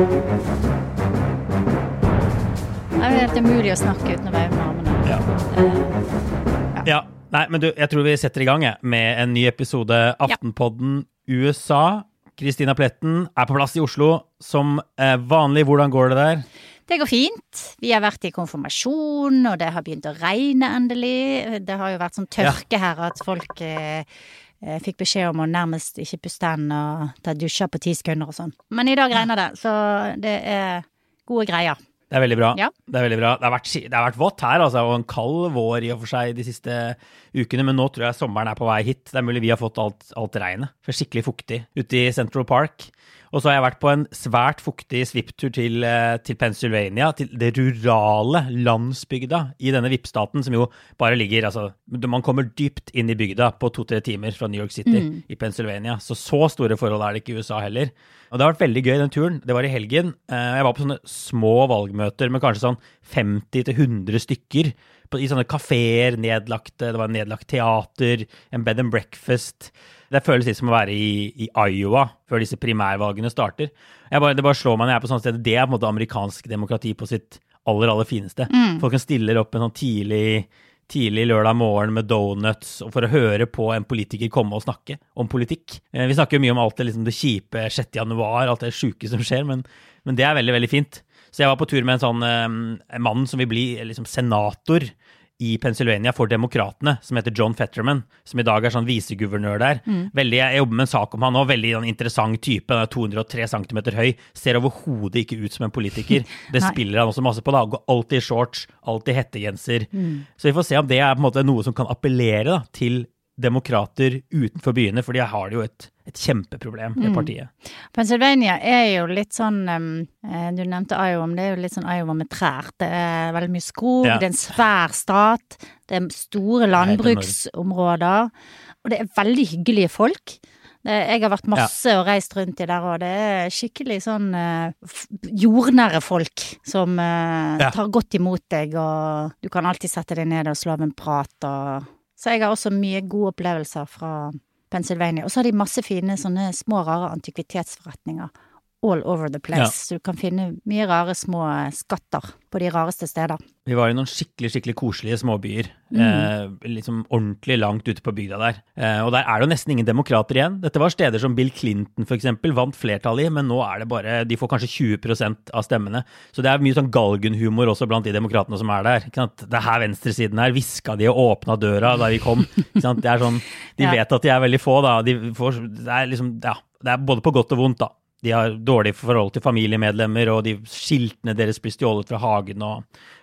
Det er helt umulig å snakke uten å være med armene. Ja. ja. Nei, men du, jeg tror vi setter i gang jeg, med en ny episode Aftenpodden USA. Kristina Pletten er på plass i Oslo som eh, vanlig. Hvordan går det der? Det går fint. Vi har vært i konfirmasjon, og det har begynt å regne endelig. Det har jo vært sånn tørke her at folk eh, eh, fikk beskjed om å nærmest ikke puste inn og ta dusjer på ti sekunder og sånn. Men i dag regner det, så det er gode greier. Det er veldig bra. Ja. Det er veldig bra. Det har, vært, det har vært vått her, altså, og en kald vår i og for seg de siste ukene, men nå tror jeg sommeren er på vei hit. Det er mulig vi har fått alt, alt regnet. For skikkelig fuktig ute i Central Park. Og så har jeg vært på en svært fuktig svipptur til, eh, til Pennsylvania, til det rurale landsbygda i denne vippstaten, som jo bare ligger altså, Man kommer dypt inn i bygda på to-tre timer fra New York City Mm. i Pennsylvania. Så så store forhold er det ikke i USA heller. Og det har vært veldig gøy, den turen. Det var i helgen. Eh, Jeg var på sånne små valgmøter med kanskje sånn 50-100 stykker. I sånne kafeer, nedlagte, det var en nedlagt teater, en bed and breakfast. Det føles litt som å være i, i Iowa før disse primærvalgene starter. Jeg bare, det bare slår meg når jeg er på sånne steder. Det er på en måte amerikansk demokrati på sitt aller, aller fineste. Folk kan stille opp en sånn tidlig tidlig lørdag morgen med donuts og for å høre på en politiker komme og snakke om politikk. Eh, Vi snakker jo mye om alt det, liksom, det kjipe 6. januar, alt det sjuke som skjer, men, men det er veldig, veldig fint. Så jeg var på tur med en sånn eh, mann som vil bli eh, liksom, senator i Pennsylvania for Demokratene, som heter John Fetterman, som i dag er sånn viseguvernør der. Veldig, Jeg jobber med en sak om han òg, veldig sånn, interessant type. Han er 203 cm høy, ser overhodet ikke ut som en politiker. Det spiller han også masse på. da, Går alltid i shorts, alltid hettegenser. Så vi får se om det er på en måte noe som kan appellere da, til demokrater utenfor byene, for de har jo et, et kjempeproblem, i partiet. Pennsylvania er jo litt sånn um, Du nevnte Iowa, men det er jo litt sånn Iowa med trær. Det er veldig mye skog, Ja. det er en svær stat, det er store landbruksområder, og det er veldig hyggelige folk. Det, jeg har vært masse og reist rundt i der, og det er skikkelig sånn uh, jordnære folk som uh, Ja. tar godt imot deg, og du kan alltid sette deg ned og slå av en prat og Så jeg har også mye gode opplevelser fra Pennsylvania. Og så har de masse fine sånne små, rare antikvitetsforretninger all over the place. Ja. Så du kan finne mye rare små skatter på de rareste steder. Vi var i noen skikkelig skikkelig koselige småbyer. Mm. Eh, liksom ordentlig langt ute på bygda der. Eh, og der er det jo nesten ingen demokrater igjen. Dette var steder som Bill Clinton for eksempel, vant flertall i, men nå er det bare De får kanskje 20% av stemmene. Så det er mye sånn galgenhumor også blant de demokratene som er der. Det er her venstresiden er. Hviska de og åpna døra da vi kom. Det er sånn, de vet at de er veldig få, da. De får, det er liksom Ja. Det er både på godt og vondt, da. De har dårlig forhold til familiemedlemmer, og de skiltene deres blir stjålet fra hagen og,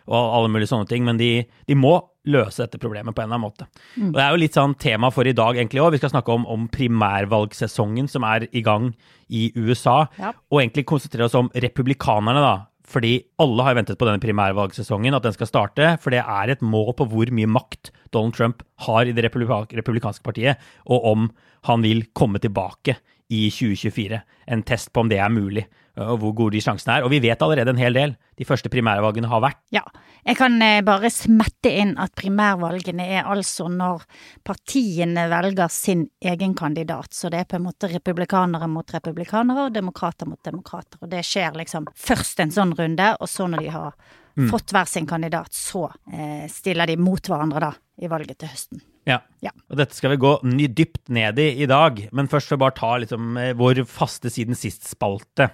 og alle mulige sånne ting. Men de, de må løse dette problemet på en eller annen måte. Og Det er jo litt sånn tema for i dag egentlig òg. Vi skal snakke om, om primærvalgsesongen som er i gang i USA. Ja. Og egentlig konsentrere oss om republikanerne, da. Fordi alle har ventet på denne primærvalgsesongen, at den skal starte. For det er et mål på hvor mye makt Donald Trump har i det republikanske partiet, og om han vil komme tilbake i 2024. En test på om det er mulig, og hvor gode de sjansene er. Og vi vet allerede en hel del. De første primærvalgene har vært. Ja. Jeg kan eh, bare smette inn at primærvalgene er altså når partiene velger sin egen kandidat. Så det er på en måte republikanere mot republikanere og demokrater mot demokrater. Og det skjer liksom først en sånn runde, og så når de har mm. fått hver sin kandidat, så eh, stiller de mot hverandre da i valget til høsten. Ja. ja. Og dette skal vi gå ny dypt ned i i dag, men først får vi bare ta liksom, eh, vår faste siden sist-spalte.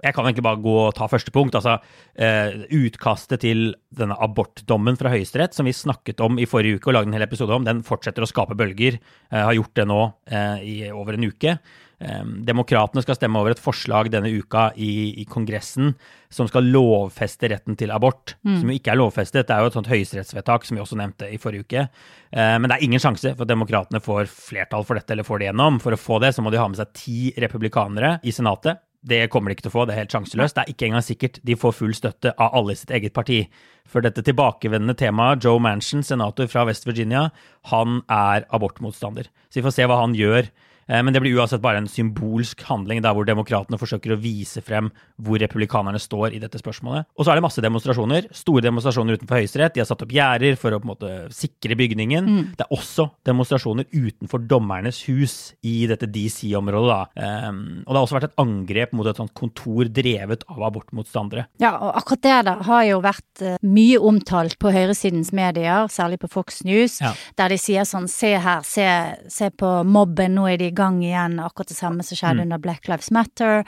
Jeg kan egentlig bare gå og ta første punkt. altså eh, Utkastet til denne abortdommen fra Høyesterett, som vi snakket om i forrige uke og lagde en hel episode om, den fortsetter å skape bølger. Eh, har gjort det nå eh, i over en uke. Eh, demokratene skal stemme over et forslag denne uka i, i Kongressen som skal lovfeste retten til abort. Mm. Som jo ikke er lovfestet. Det er jo et sånt høyesterettsvedtak som vi også nevnte i forrige uke. Eh, men det er ingen sjanse for at demokratene får flertall for dette eller får det gjennom. For å få det så må de ha med seg ti republikanere i Senatet. Det kommer de ikke til å få, det er helt sjanseløst. Det er ikke engang sikkert de får full støtte av alle i sitt eget parti. For dette tilbakevendende temaet, Joe Manchin, senator fra West Virginia, han er abortmotstander. Så vi får se hva han gjør men det blir uansett bare en symbolsk handling der hvor demokratene forsøker å vise frem hvor republikanerne står i dette spørsmålet. Og så er det masse demonstrasjoner. Store demonstrasjoner utenfor Høyesterett. De har satt opp gjerder for å på en måte sikre bygningen. Mm. Det er også demonstrasjoner utenfor dommernes hus i dette DC-området. Um, og det har også vært et angrep mot et sånt kontor drevet av abortmotstandere. Ja, og akkurat det der har jo vært uh, mye omtalt på høyresidens medier, særlig på Fox News, ja. der de sier sånn se her, se, se på mobben, nå er de i gang igjen, akkurat det samme som skjedde mm. under Black Lives Matter.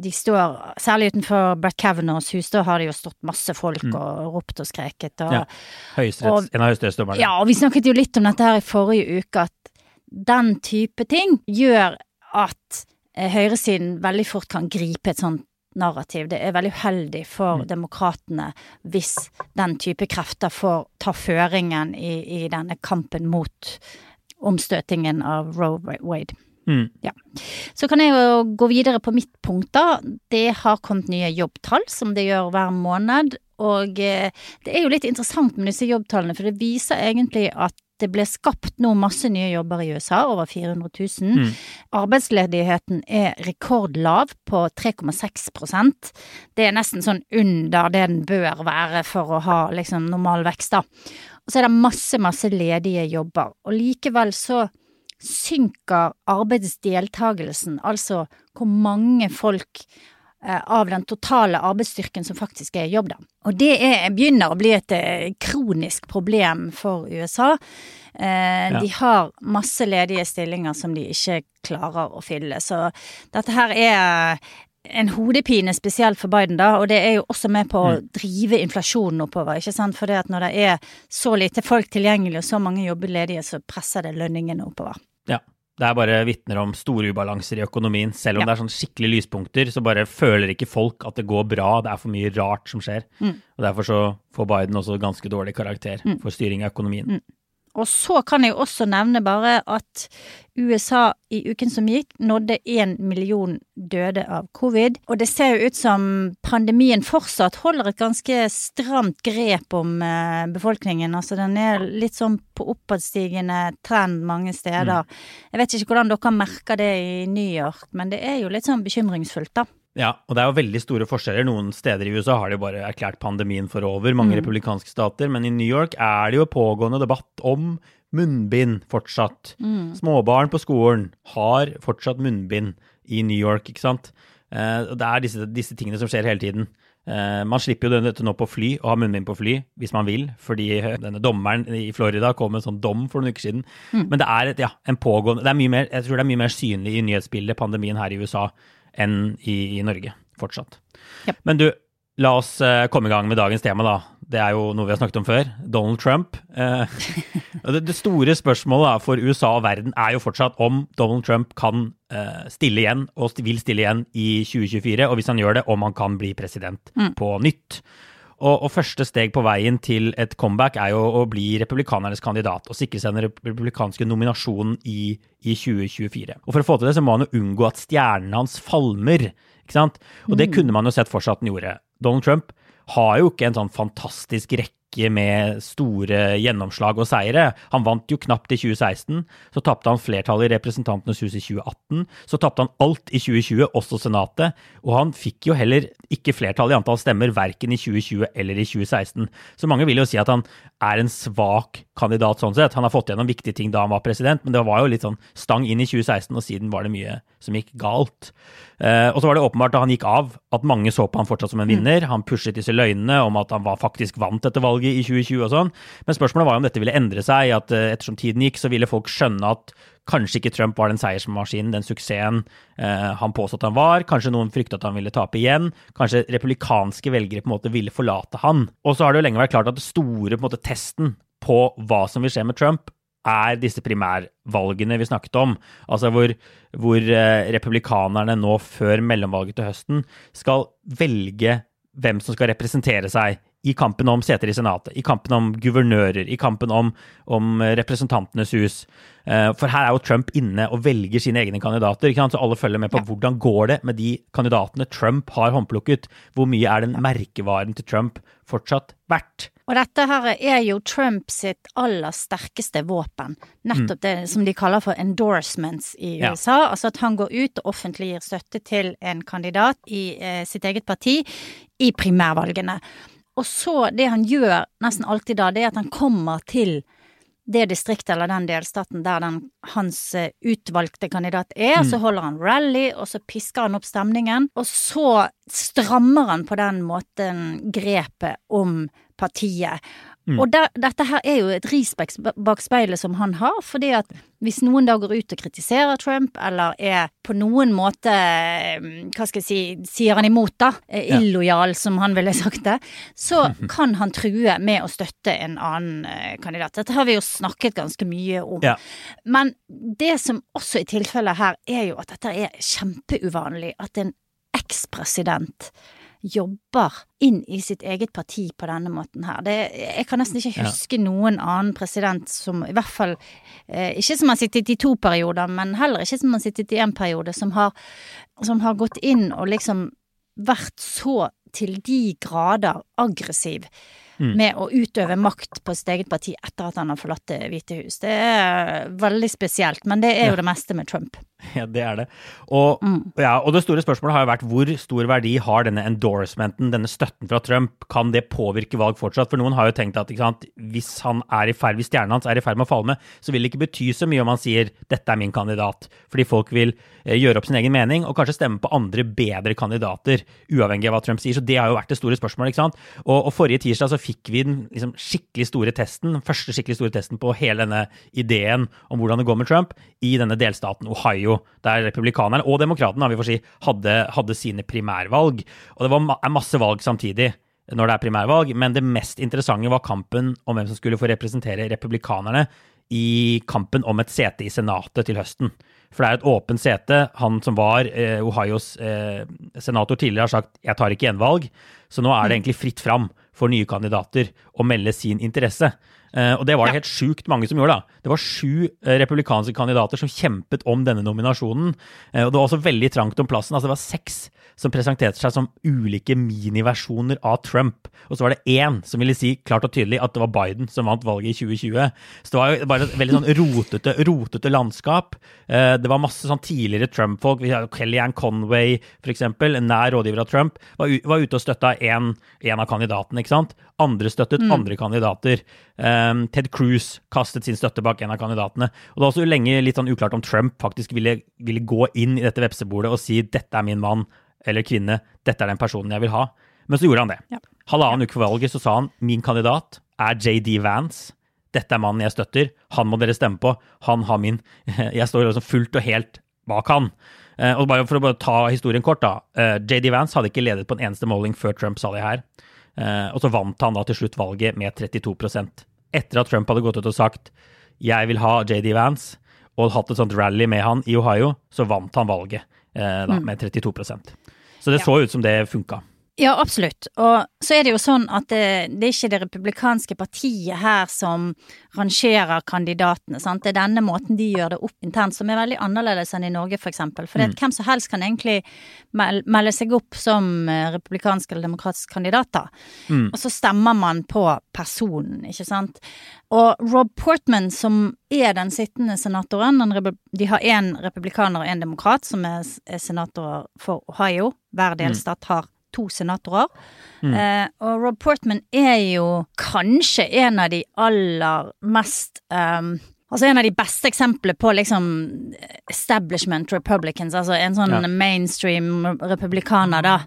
De står, særlig utenfor Brett Kavanaughs hus, da har det jo stått masse folk mm. og ropt og skreket. Og, ja. Høyesterett, en av høyesterettsdommerne. Ja, og vi snakket jo litt om dette her i forrige uke, at den type ting gjør at eh, høyresiden veldig fort kan gripe et sånt narrativ. Det er veldig uheldig for mm. demokratene hvis den type krefter får ta føringen i, i denne kampen mot omstøtingen av Roe Wade. Mm. Ja. Så kan jeg jo gå videre på mitt punkt, da. Det har kommet nye jobbtall, som det gjør hver måned. Og eh, det er jo litt interessant med disse jobbtallene, for det viser egentlig at det ble skapt nå masse nye jobber i USA, over 400 000. Mm. Arbeidsledigheten er rekordlav på 3,6% Det er nesten sånn under det den bør være for å ha liksom normal vekst, da. Og så er det masse, masse ledige jobber. Og likevel så synker arbeidsdeltagelsen, altså hvor mange folk eh, av den totale arbeidsstyrken som faktisk er i jobb, da. Og det er, begynner å bli et eh, kronisk problem for USA. Eh, ja. De har masse ledige stillinger som de ikke klarer å fylle. Så dette her er en hodepine spesielt for Biden, da, og det er jo også med på å mm. drive inflasjonen oppover. ikke sant? For det at når det er så lite folk tilgjengelig og så mange jobber ledige, så presser det lønningene oppover. Ja. Det er bare vitner om store ubalanser i økonomien. Selv om ja. det er sånn skikkelig lyspunkter, så bare føler ikke folk at det går bra. Det er for mye rart som skjer. Mm. Og Derfor så får Biden også ganske dårlig karakter mm. for styring av økonomien. Mm. Og så kan jeg også nevne bare at USA i uken som gikk, nådde én million døde av covid. Og det ser jo ut som pandemien fortsatt holder et ganske stramt grep om eh, befolkningen. Altså den er litt sånn på oppadstigende trend mange steder. Mm. Jeg vet ikke hvordan dere merker det i New York, men det er jo litt sånn bekymringsfullt, da. Ja, og det er jo veldig store forskjeller. Noen steder i USA har de bare erklært pandemien for over, mange mm. republikanske stater. Men i New York er det jo pågående debatt om munnbind fortsatt. Mm. Småbarn på skolen har fortsatt munnbind i New York, ikke sant. Eh, det er disse, disse tingene som skjer hele tiden. Eh, man slipper jo dette nå på fly, å ha munnbind på fly, hvis man vil, fordi denne dommeren i Florida kom med en sånn dom for noen uker siden. Mm. Men det er, et, ja, en pågående, det er mye mer, jeg tror det er mye mer synlig i nyhetsbildet, pandemien her i USA, enn i, i Norge fortsatt. Yep. Men du, la oss uh, komme i gang med dagens tema, da. Det er jo noe vi har snakket om før. Donald Trump. Uh, det, store spørsmålet da, for USA og verden er jo fortsatt om Donald Trump kan uh, stille igjen, og vil stille igjen i 2024. Og hvis han gjør det, om han kan bli president mm. på nytt. Og, og, første steg på veien til et comeback er jo å bli republikanernes kandidat og sikre seg den republikanske nominasjonen i, i 2024. Og For å få til det så må han jo unngå at stjernen hans falmer. ikke sant? Og det mm. kunne man jo sett for seg at han gjorde. Donald Trump har jo ikke en sånn fantastisk rekke rekke med store gjennomslag og seire. Han vant jo knapt i 2016, så tapte han flertallet i Representantenes hus i 2018. Så tapte han alt i 2020, også Senatet, og han fikk jo heller ikke flertall i antall stemmer verken i 2020 eller i 2016. Så mange vil jo si at han er en svak kandidat sånn sett. Han har fått gjennom viktige ting da han var president, men det var jo litt sånn stang inn i 2016, og siden var det mye som gikk galt. Eh, og så var det åpenbart da han gikk av, at mange så på han fortsatt som en vinner. Han pushet disse løgnene om at han var faktisk vant dette valget i 2020 og sånn. Men spørsmålet var jo om dette ville endre seg, at eh, ettersom tiden gikk, så ville folk skjønne at kanskje ikke Trump var den seiersmaskinen, den suksessen eh, han påstod han var. Kanskje noen frykta at han ville tape igjen. Kanskje republikanske velgere på en måte ville forlate han. Og så har det jo lenge vært klart at det store på en måte, testen på hva som vil skje med Trump, er disse primærvalgene vi snakket om. Altså hvor, hvor eh, republikanerne nå før mellomvalget til høsten skal velge hvem som skal representere seg i kampen om seter i Senatet, i kampen om guvernører, i kampen om, om Representantenes hus. Eh, for her er jo Trump inne og velger sine egne kandidater. Så alle følger med på ja. hvordan går det med de kandidatene Trump har håndplukket. Hvor mye er den merkevaren til Trump fortsatt verdt? Og dette her er jo Trump sitt aller sterkeste våpen. Nettopp mm. det som de kaller for endorsements i USA. Ja. Altså at han går ut og offentlig gir støtte til en kandidat i eh, sitt eget parti i primærvalgene. Og så, det han gjør nesten alltid da, det er at han kommer til det distriktet eller den delstaten der den, hans eh, utvalgte kandidat er, mm. så holder han rally, og så pisker han opp stemningen, og så strammer han på den måten grepet om partiet. Mm. Og der, dette her er jo et ris bak speilet som han har, fordi at hvis noen da går ut og kritiserer Trump, eller er på noen måte, mm, hva skal jeg si, sier han imot, da, illojal, som han ville sagt det, så kan han true med å støtte en annen eh, kandidat. Dette har vi jo snakket ganske mye om. Ja. Men det som også er tilfellet her, er jo at dette er kjempeuvanlig. At en ekspresident jobber inn i sitt eget parti på denne måten her. Det, jeg kan nesten ikke huske ja. noen annen president som, i hvert fall eh, ikke som har sittet i to perioder, men heller ikke som har sittet i én periode, som har, som har gått inn og liksom vært så til de grader aggressiv mm. med å utøve makt på sitt eget parti etter at han har forlatt Det hvite hus. Det er veldig spesielt, men det er jo ja. det meste med Trump. Ja, det er det. Og, mm. ja, og, det store spørsmålet har jo vært hvor stor verdi har denne endorsementen, denne støtten fra Trump, kan det påvirke valg fortsatt? For noen har jo tenkt at sant, hvis, han er i ferd, hvis stjernen hans er i ferd med å falle med, så vil det ikke bety så mye om han sier 'dette er min kandidat', fordi folk vil eh, gjøre opp sin egen mening og kanskje stemme på andre, bedre kandidater, uavhengig av hva Trump sier. Så det har jo vært det store spørsmålet. ikke sant? Og, og forrige tirsdag så fikk vi den liksom, skikkelig store testen, den første skikkelig store testen på hele denne ideen om hvordan det går med Trump, i denne delstaten Ohio der republikanerne og demokratene vi får si, hadde, hadde, sine primærvalg. Og det var masse valg samtidig når det er primærvalg, men det mest interessante var kampen om hvem som skulle få representere republikanerne i kampen om et sete i Senatet til høsten. For det er et åpent sete. Han som var eh, Ohios eh, senator tidligere, har sagt 'jeg tar ikke gjenvalg', så nå er det egentlig fritt fram for nye kandidater å melde sin interesse. Uh, og det var det helt sjukt mange som gjorde. da. Det var sju uh, republikanske kandidater som kjempet om denne nominasjonen. Uh, og det var også veldig trangt om plassen. altså Det var seks som presenterte seg som ulike miniversjoner av Trump. Og så var det én som ville si klart og tydelig at det var Biden som vant valget i 2020. Så det var jo bare et veldig sånn rotete, rotete landskap. Det var masse sånn tidligere Trump-folk. Kellyanne Conway, f.eks., nær rådgiver av Trump, var, var ute og støtta en, en av kandidatene. ikke sant? Andre støttet mm. andre kandidater. Um, Ted Cruz kastet sin støtte bak en av kandidatene. Og det var også lenge litt sånn uklart om Trump faktisk ville, ville gå inn i dette vepsebordet og si 'dette er min mann eller kvinne, dette er den personen jeg vil ha'. Men så gjorde han det. Ja. Halvannen uke før valget så sa han 'min kandidat er JD Vance'. Dette er mannen jeg støtter. Han må dere stemme på. Han har min. Jeg står liksom fullt og helt bak han. Uh, og bare For å bare ta historien kort, da. Uh, JD Vance hadde ikke ledet på en eneste måling før Trump sa det her. Uh, og så vant han da til slutt valget med 32 etter at Trump hadde gått ut og sagt 'jeg vil ha JD Vance', og hatt et sånt rally med han i Ohio, så vant han valget eh, da, mm. med 32% Så det så ut som det funka. Ja, absolutt. Og så er det jo sånn at det, det er ikke det republikanske partiet her som rangerer kandidatene, sant. Det er denne måten de gjør det opp internt, som er veldig annerledes enn i Norge, for eksempel. Fordi mm. hvem som helst kan egentlig melde seg opp som eh, republikansk eller demokratisk kandidater. Mm. Og så stemmer man på personen, ikke sant. Og Rob Portman, som er den sittende senatoren De har én republikaner og én demokrat som er, er senatorer for Ohio. Hver mm. delstat har to senatorer. Mm. Eh, og Rob Portman er jo kanskje en av de aller mest um, Altså en av de beste eksemplene på liksom establishment republicans, altså en sånn ja. mainstream republikaner, da.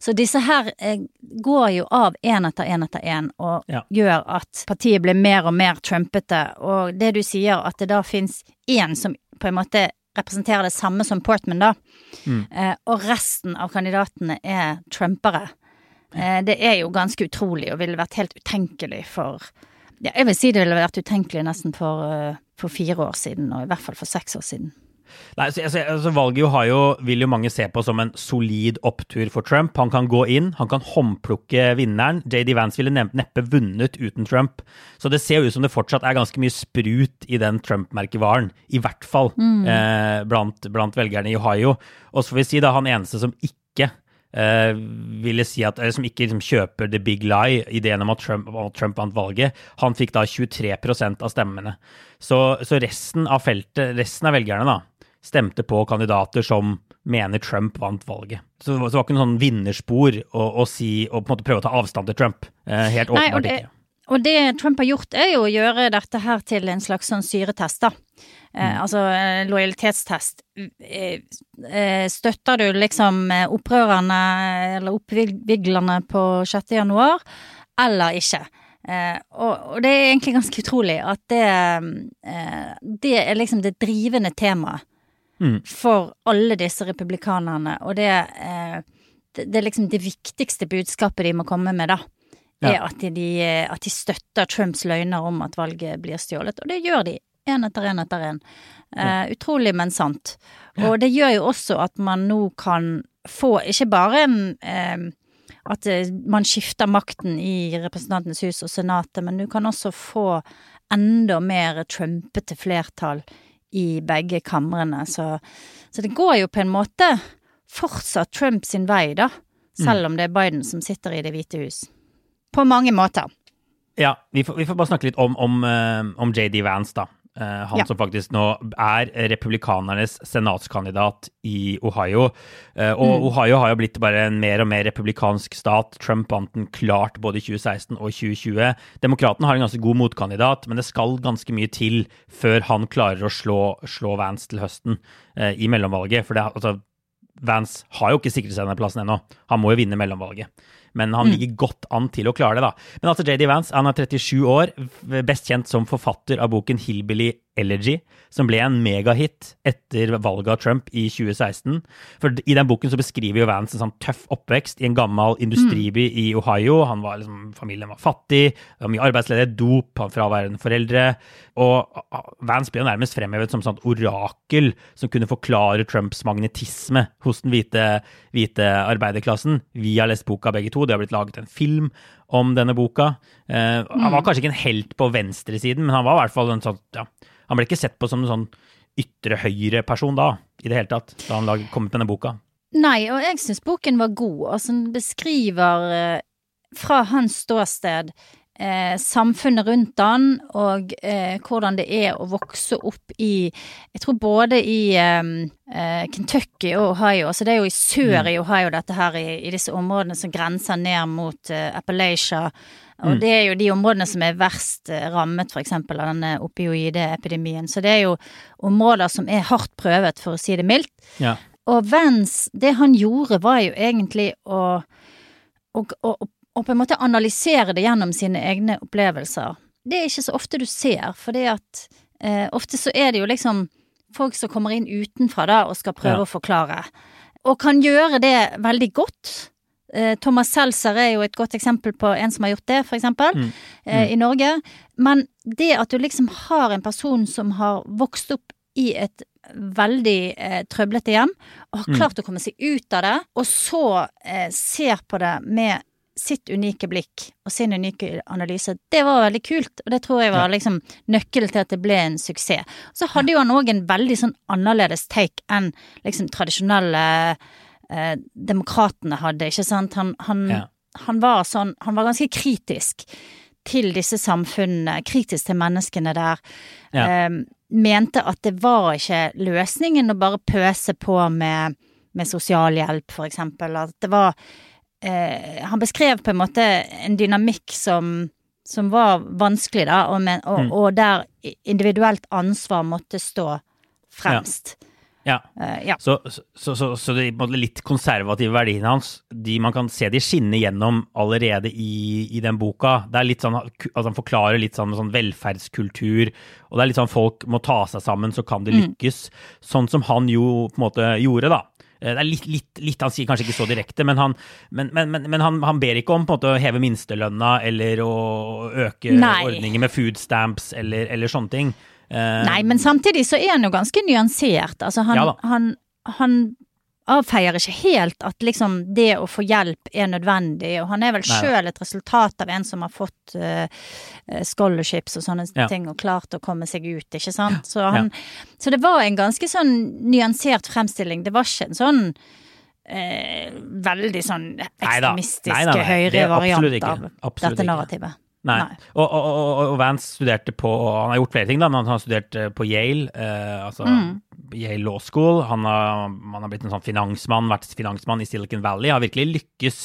Så disse her eh, går jo av én etter én etter én, og ja. gjør at partiet blir mer og mer trumpete. Og det du sier, at det da fins én som på en måte representerer det samme som Portman, da. Mm. Eh, og resten av kandidatene er trumpere. Eh, det er jo ganske utrolig, og ville vært helt utenkelig for ja, Jeg vil si det ville vært utenkelig nesten for, uh, for fire år siden, og i hvert fall for seks år siden. Nei, altså, altså, Valget jo jo, vil jo mange se på som en solid opptur for Trump. Han kan gå inn, han kan håndplukke vinneren. JD Vance ville neppe vunnet uten Trump. Så det ser jo ut som det fortsatt er ganske mye sprut i den Trump-merkevaren. I hvert fall mm. eh, blant, blant, velgerne i Ohio. Og så får vi si da han eneste som ikke eh, ville si at, som ikke liksom, kjøper the big lie, ideen om at Trump, Trump vant valget, han fikk da 23% av stemmene. Så, så resten av feltet, resten av velgerne, da stemte på kandidater som mener Trump vant valget. Så, så det var ikke noe sånn vinnerspor å, å, si, og på en måte prøve å ta avstand til Trump. Eh, helt åpenbart ikke. Og det Trump har gjort, er jo å gjøre dette her til en slags sånn syretest, da. Eh, mm. altså eh, lojalitetstest. Eh, eh, støtter du liksom opprørerne eller oppviglerne på 6. januar, eller ikke? Eh, og, og, det er egentlig ganske utrolig at det, eh, det er liksom det drivende temaet mm. for alle disse republikanerne. Og det, eh, det, det, er liksom det viktigste budskapet de må komme med, da. Er ja. at, de, at, de, støtter Trumps løgner om at valget blir stjålet. Og det gjør de. Én etter én etter én. Uh, utrolig, men sant. Og det gjør jo også at man nå kan få ikke bare en eh, At man skifter makten i Representantenes hus og Senatet, men du kan også få enda mer trumpete flertall i begge kamrene. Så, så, det går jo på en måte fortsatt Trump sin vei, da. Selv mm. om det er Biden som sitter i Det hvite hus. På mange måter. Ja, vi får, vi får bare snakke litt om, om, uh, om JD Vance, da. Uh, han ja. som faktisk nå er republikanernes senatskandidat i Ohio. Uh, og mm. Ohio har jo blitt bare en mer og mer republikansk stat. Trump vant den klart både i 2016 og 2020. Demokratene har en ganske god motkandidat, men det skal ganske mye til før han klarer å slå, slå Vance til høsten eh, i mellomvalget. For det, altså, Vance har jo ikke sikret seg denne plassen ennå. Han må jo vinne mellomvalget men han mm. ligger godt an til å klare det, da. Men altså, JD Vance han er 37 år, best kjent som forfatter av boken Hillbilly Elegy, som ble en megahit etter valget av Trump i 2016. For I den boken så beskriver jo Vance en sånn tøff oppvekst i en gammel industriby mm. i Ohio. Han var liksom, Familien var fattig, det var mye arbeidsledighet, dop, fraværende foreldre. Og Vance ble jo nærmest fremhevet som sånt orakel som kunne forklare Trumps magnetisme hos den hvite, hvite arbeiderklassen. Vi har lest boka begge to, det har blitt laget en film om denne boka. Eh, han var mm. kanskje ikke en helt på venstresiden, men han var i hvert fall en sånn ja, han ble ikke sett på som en sånn ytre høyre-person da, i det hele tatt, da han kom ut med denne boka. Nei, og jeg syns boken var god. Altså, den beskriver eh, fra hans ståsted eh, samfunnet rundt han, og eh, hvordan det er å vokse opp i Jeg tror både i eh, eh Kentucky og Ohio, så det er jo i sør mm. i Ohio dette her, i, i, disse områdene som grenser ned mot eh, Appalachia og mm. det er jo de områdene som er verst eh, rammet, f.eks. av denne opioideepidemien. Så det er jo områder som er hardt prøvet, for å si det mildt. Ja. Og Vance, det han gjorde, var jo egentlig å, å, å, å på en måte analysere det gjennom sine egne opplevelser. Det er ikke så ofte du ser, fordi at eh, ofte så er det jo liksom folk som kommer inn utenfra da og skal prøve ja. å forklare. Og kan gjøre det veldig godt. Eh, Thomas Seltzer er jo et godt eksempel på en som har gjort det, for eksempel, mm. Mm. i Norge. Men det at du liksom har en person som har vokst opp i et veldig eh, trøblete hjem, og har Mm. klart å komme seg ut av det, og så eh, ser på det med sitt unike blikk og sin unike analyse. Det var veldig kult, og det tror jeg var liksom nøkkelen til at det ble en suksess. Så hadde jo han òg en veldig sånn annerledes take enn liksom tradisjonelle eh, demokratene hadde, ikke sant. Han, han, Ja. han var sånn Han var ganske kritisk til disse samfunnene, kritisk til menneskene der. Ja. Eh, mente at det var ikke løsningen å bare pøse på med, med sosialhjelp, for eksempel. At det var eh, Han beskrev på en måte en dynamikk som, som var vanskelig, da, og, men, og, Mm. og der individuelt ansvar måtte stå fremst. Ja. Eh, ja. Så, så, så, så de litt konservative verdiene hans, de man kan se de skinne gjennom allerede i, i den boka. Det er litt sånn at han forklarer litt sånn, sånn velferdskultur, og det er litt sånn folk må ta seg sammen, så kan det lykkes. Sånn som han jo på en måte gjorde, da. Eh, Det er litt, litt, litt Han sier kanskje ikke så direkte, men han, men, men, men, men han, han ber ikke om måte å heve minstelønna eller å øke Nei. ordninger med food stamps eller, eller sånne ting. Eh, Nei, men samtidig så er han jo ganske nyansert. Altså han, Ja han, han avfeier ikke helt at liksom det å få hjelp er nødvendig, og han er vel sjøl et resultat av en som har fått eh, scholarships og sånne Ja. ting, og klart å komme seg ut, ikke sant. Så, han, så det var en ganske sånn nyansert fremstilling. Det var ikke en sånn uh, veldig sånn ekstremistiske. Høyre variant ikke. av dette ikke. narrativet. Nei. Nei. Og, og, og, og Vance studerte på Han har gjort flere ting, da, men han har studert på Yale. Eh, altså Mm. Yale Law School. Han har, han har blitt en sånn finansmann, vært finansmann i Silicon Valley. Har virkelig lykkes,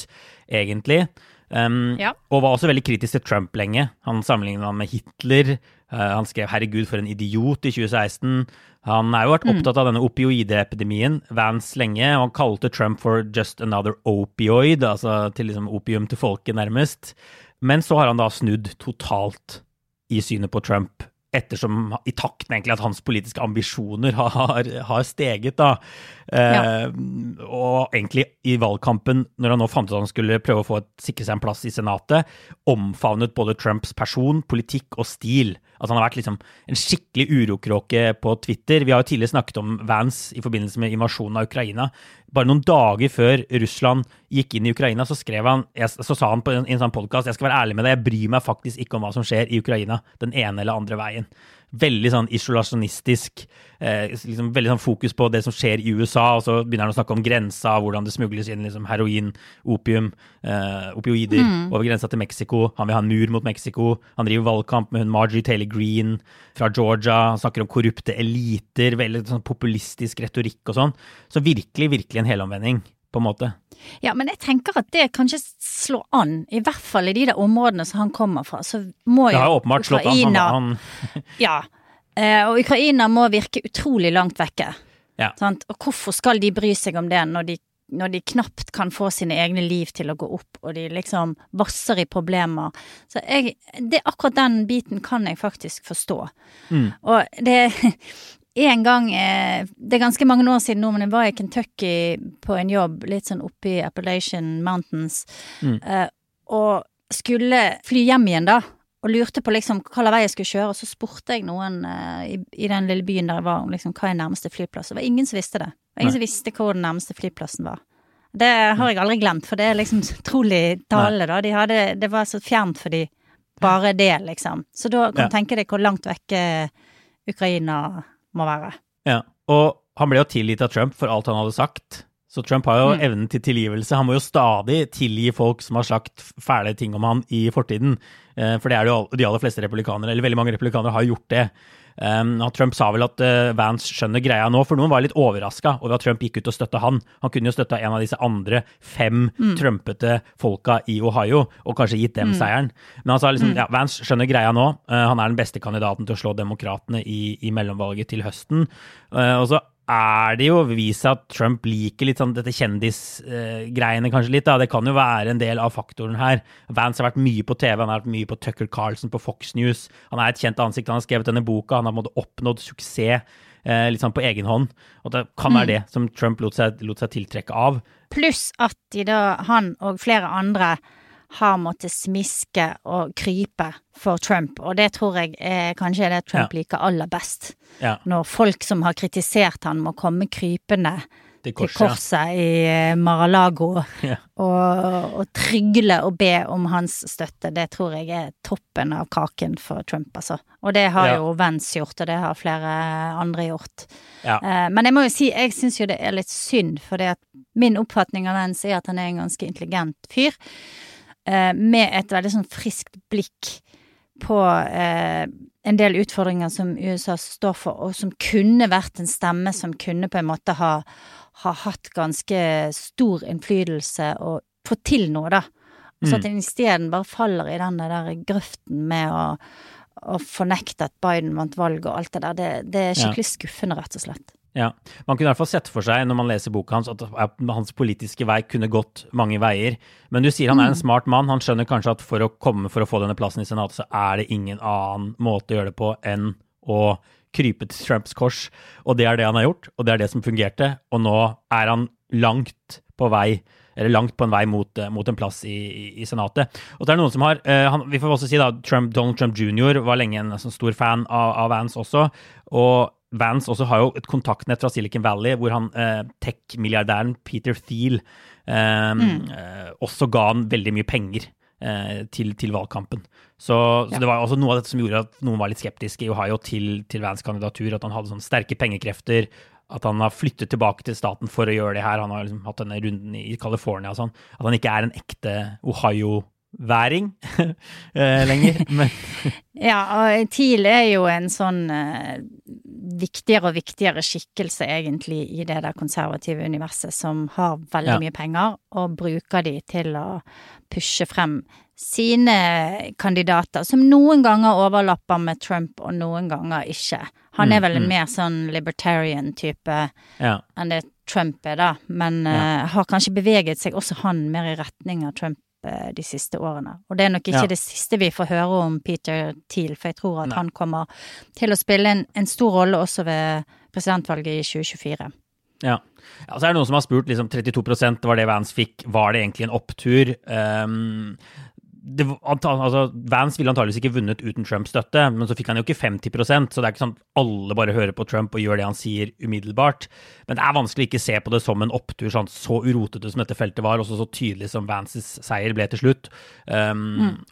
egentlig. Um, Ja. Og var også veldig kritisk til Trump lenge. Han sammenlignet han med Hitler. Uh, han skrev 'herregud, for en idiot' i 2016. Han har jo vært opptatt av denne opioidepidemien, Vance lenge, og han kalte Trump for 'just another opioid', altså til liksom opium til folket, nærmest. Men så har han da snudd totalt i synet på Trump, ettersom i takt med egentlig at hans politiske ambisjoner har, har steget, da. Eh, Og egentlig i valgkampen, når han nå fant ut at han skulle prøve å få et, sikre seg en plass i Senatet, omfavnet både Trumps person, politikk og stil. At han har vært liksom en skikkelig urokråke på Twitter. Vi har jo tidligere snakket om Vance i forbindelse med invasjonen av Ukraina. Bare noen dager før Russland gikk inn i Ukraina, så han, så sa han på en, en sånn podkast jeg skal være ærlig med deg, jeg bryr meg faktisk ikke om hva som skjer i Ukraina, den ene eller andre veien. Veldig sånn isolasjonistisk, eh, liksom veldig sånn fokus på det som skjer i USA, og så begynner han å snakke om grensa, hvordan det smugles inn liksom heroin, opium, eh, opioider over grensa til Mexico. Han vil ha en mur mot Mexico. Han driver valgkamp med hun Marjorie Taylor Greene fra Georgia. Han snakker om korrupte eliter, veldig sånn populistisk retorikk og sånn. Så virkelig, virkelig en helomvending, på en måte. Ja, men jeg tenker at det kanskje slår an, i hvert fall i de der områdene som han kommer fra. Så må Det jo har åpenbart slått an. Han, han, Ja. Eh, og Ukraina må virke utrolig langt vekke. Ja. Sant? Og hvorfor skal de bry seg om det når de, når de knapt kan få sine egne liv til å gå opp, og de liksom vasser i problemer. Så jeg, det, akkurat den biten kan jeg faktisk forstå. Mm. Og det en gang eh, Det er ganske mange år siden nå, men jeg var i Kentucky på en jobb litt sånn oppe i Appalachian Mountains, Mm. eh, og skulle fly hjem igjen, da. Og lurte på liksom hva slags vei jeg skulle kjøre, og så spurte jeg noen eh, i, i den lille byen der jeg var, om liksom hva er nærmeste flyplass. Og det var ingen som visste det. Det var ingen som visste hvor den nærmeste flyplassen var. Det har jeg aldri glemt, for det er liksom utrolig tale, da. De hadde, det var så fjernt for de, bare det, liksom. Så da kan Ja. du tenke deg hvor langt vekke Ukraina må være. Ja, og han ble jo tilgitt av Trump for alt han hadde sagt. Så Trump har jo Mm. evnen til tilgivelse. Han må jo stadig tilgi folk som har sagt fæle ting om han i fortiden. Eh, For det er det jo de aller fleste republikanere, eller veldig mange republikanere har gjort det. Um, Trump sa vel at uh, Vance skjønner greia nå, for noen var litt overraska over at Trump gikk ut og støtta han. Han kunne jo støtta en av disse andre fem trumpete folka i Ohio, og kanskje gitt dem seieren. Men han sa liksom ja, Vance skjønner greia nå. Uh, han er den beste kandidaten til å slå demokratene i, i mellomvalget til høsten. Uh, og så er det jo vist at Trump liker litt sånn dette kjendisgreiene kanskje litt. da. Det kan jo være en del av faktoren her. Vance har vært mye på TV, han har vært mye på Tucker Carlson på Fox News. Han er et kjent ansikt, han har skrevet denne boka, han har på en måte oppnådd suksess eh, litt sånn på egen hånd. Og det kan være det som Trump lot seg, lot seg tiltrekke av. Pluss at de da, han og flere andre har måttet smiske og krype for Trump, og det tror jeg er kanskje er det Trump Ja. liker aller best. Ja, Når folk som har kritisert han må komme krypende til korset. til korset i eh, Mar-a-Lago Ja. og, og trygle og be om hans støtte, det tror jeg er toppen av kaken for Trump, altså. Og det har jo Vance gjort, og det har flere andre gjort. Ja. Eh, men jeg må jo si, jeg syns jo det er litt synd, for min oppfatning av Vance er at han er en ganske intelligent fyr, med et veldig sånn friskt blikk på eh, en del utfordringer som USA står for, og som kunne vært en stemme som kunne på en måte ha, ha hatt ganske stor innflytelse og fått til noe, da. Så at en isteden bare faller i den der grøften med å, å fornekte at Biden vant valget og alt det der, det, det er skikkelig skuffende, rett og slett. Ja, Man kunne i hvert fall sett for seg når man leser boka hans, at hans politiske vei kunne gått mange veier. Men du sier han er en smart mann. Han skjønner kanskje at for å komme for å få denne plassen i Senatet, så er det ingen annen måte å gjøre det på enn å krype til Trumps kors. Og det er det han har gjort, og det er det som fungerte. Og nå er han langt på vei eller langt på en vei mot, eh, mot en plass i, i, i Senatet. Og det er noen som har uh, han, Vi får også si da, Trump, Donald Trump jr. var lenge en sånn stor fan av, av Vance også. Og Vance også har jo et kontaktnett fra Silicon Valley, hvor han eh, tech-milliardæren Peter Thiel eh, eh, også ga han veldig mye penger eh, til, til valgkampen. Så, så det var også noe av dette som gjorde at noen var litt skeptiske i Ohio til, til Vance kandidatur, at han hadde sånne sterke pengekrefter. At han har flyttet tilbake til staten for å gjøre det her. Han har liksom hatt denne runden i California og sånn. At han ikke er en ekte Ohio-væring eh, lenger. Men Ja, og TIL er jo en sånn eh, viktigere og viktigere skikkelse egentlig i det der konservative universet, som har veldig Ja. mye penger, og bruker de til å pushe frem sine kandidater, som noen ganger overlapper med Trump, og noen ganger ikke. Han Mm, er vel en mm. mer sånn libertarian-type ja. enn det Trump er, da, men Ja. eh, har kanskje beveget seg også han mer i retning av Trump de siste årene. Og det er nok ikke Ja. det siste vi får høre om Peter Thiel, for jeg tror at Nei. han kommer til å spille en, en stor rolle også ved presidentvalget i 2024. Ja. ja. Så er det noen som har spurt, liksom 32% var det Vans fikk, var det egentlig en opptur? Um, det, altså, Vance ville antageligvis ikke vunnet uten Trumps støtte, men så fikk han jo ikke 50% så det er ikke sånn at alle bare hører på Trump og gjør det han sier umiddelbart. Men det er vanskelig å ikke se på det som en opptur, sånn, så urotete som dette feltet var, også så tydelig som Vances seier ble til slutt. Um,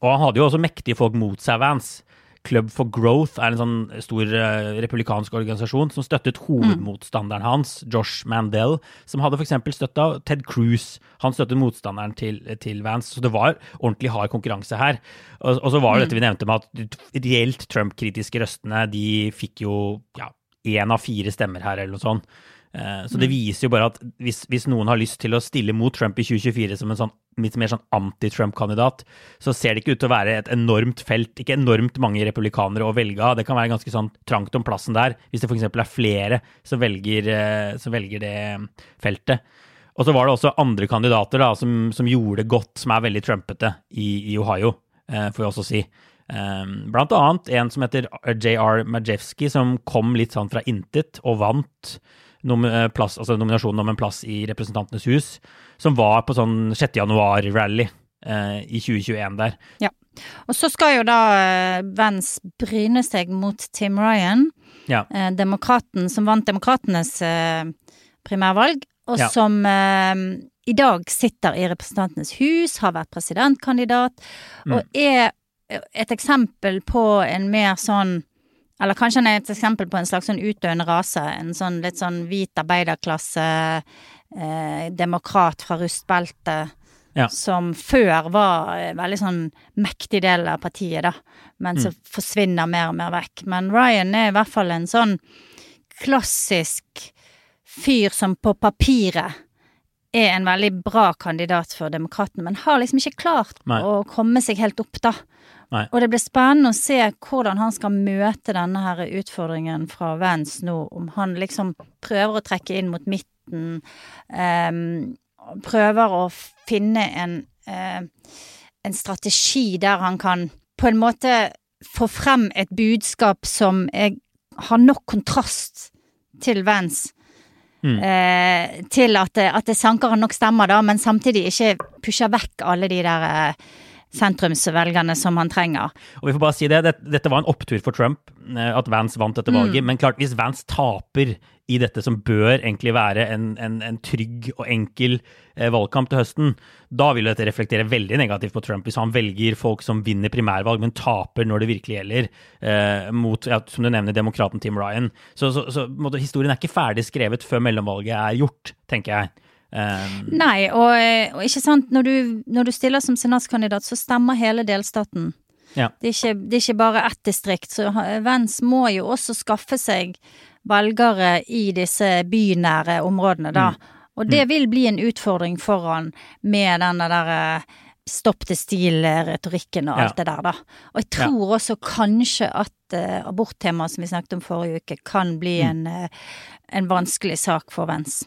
Og han hadde jo også mektige folk mot seg, Vance. Club for Growth er en sånn stor eh, republikansk organisasjon som støttet hovedmotstanderen hans, Josh Mandel, som hadde f.eks. støtta Ted Cruz. Han støttet motstanderen til, til Vance, så det var ordentlig hard konkurranse her. Og, og så var det dette vi nevnte med at reelt Trump-kritiske røstene, de fikk jo ja, én av fire stemmer her, eller noe sånt. Eh, Så det viser jo bare at hvis, hvis noen har lyst til å stille mot Trump i 2024 som en sånn litt mer sånn anti-Trump-kandidat, så ser det ikke ut til å være et enormt felt, ikke enormt mange republikanere å velge av. Det kan være ganske sånn trangt om plassen der, hvis det f.eks. er flere som velger, eh, som velger det feltet. Og så var det også andre kandidater da, som, som gjorde det godt, som er veldig trumpete i, i Ohio, eh, får vi også si. Blant annet en som heter JR Majewski, som kom litt sånn fra intet og vant plass, altså nominasjonen om en plass i Representantenes hus, som var på sånn 6. januar-rally eh, i 2021 der. Ja. Og så skal jo da eh, Vance bryne seg mot Tim Ryan, Ja. eh, demokraten som vant demokratenes eh, primærvalg, og Ja. som eh, i dag sitter i Representantenes hus, har vært presidentkandidat, Mm. og er et eksempel på en mer sånn eller kanskje han er et eksempel på en slags sånn utdøende rase. En sånn litt sånn hvit arbeiderklasse, eh, demokrat fra rustbeltet. Ja. Som før var en veldig sånn mektig del av partiet, da. Men så forsvinner mer og mer vekk. Men Ryan er i hvert fall en sånn klassisk fyr som på papiret er en veldig bra kandidat for demokratene, men har liksom ikke klart Nei. å komme seg helt opp, da. Nei. Og det blir spennende å se hvordan han skal møte denne her utfordringen fra Vance nå, om han liksom prøver å trekke inn mot midten, ehm, prøver å finne en, eh, en strategi der han kan på en måte få frem et budskap som er, har nok kontrast til Vance. Mm. Eh, til at at det sanker nok stemmer, da, men samtidig ikke pusher vekk alle de der eh, sentrumsvelgerne som han trenger. Og vi får bare si det, dette, var en opptur for Trump, eh, at Vance vant dette valget. Mm. Men klart, hvis Vance taper i dette som bør egentlig være en, en, en trygg og enkel eh, valgkamp til høsten, da vil dette reflektere veldig negativt på Trump. Hvis han velger folk som vinner primærvalg, men taper når det virkelig gjelder, eh, mot, ja, som du nevner, demokraten Tim Ryan. Så, så, så måtte, historien er ikke ferdig skrevet før mellomvalget er gjort, tenker jeg. Um, Nei, og, og, ikke sant, når du, når du stiller som senatskandidat, så stemmer hele delstaten. Ja. Det, er ikke, det, er ikke, bare ett distrikt, så Vens må jo også skaffe seg velgere i disse bynære områdene, da. Mm. Og det mm. vil bli en utfordring for han med den der stopp til stil-retorikken og alt ja. det der, da. Og jeg tror ja. også kanskje at uh, aborttemaet som vi snakket om forrige uke, kan bli mm. en, uh, en vanskelig sak for Vence.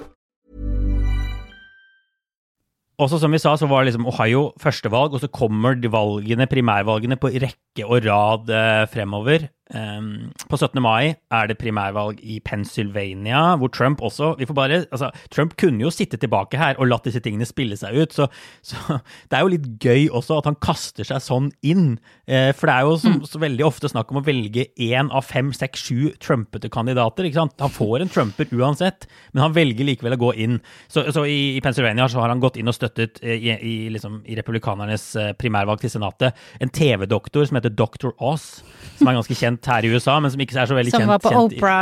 Også som vi sa, så var liksom Ohio førstevalg, og så kommer valgene, primærvalgene på rekke og rad eh, fremover. Um, på 17. mai er det primærvalg i Pennsylvania, hvor Trump også vi får bare, altså, Trump kunne jo sitte tilbake her og latt disse tingene spille seg ut. Så, så det er jo litt gøy også at han kaster seg sånn inn. Eh, for det er jo som, mm. så veldig ofte snakk om å velge én av fem, seks, sju trumpete kandidater. ikke sant? Han får en trumper uansett, men han velger likevel å gå inn. Så, så i, i, Pennsylvania så har han gått inn og støttet eh, i, i, liksom, i republikanernes eh, primærvalg til Senatet en TV-doktor som heter Dr. Oz, som er ganske kjent her i USA, men som ikke er så veldig kjent. Som var på Opera.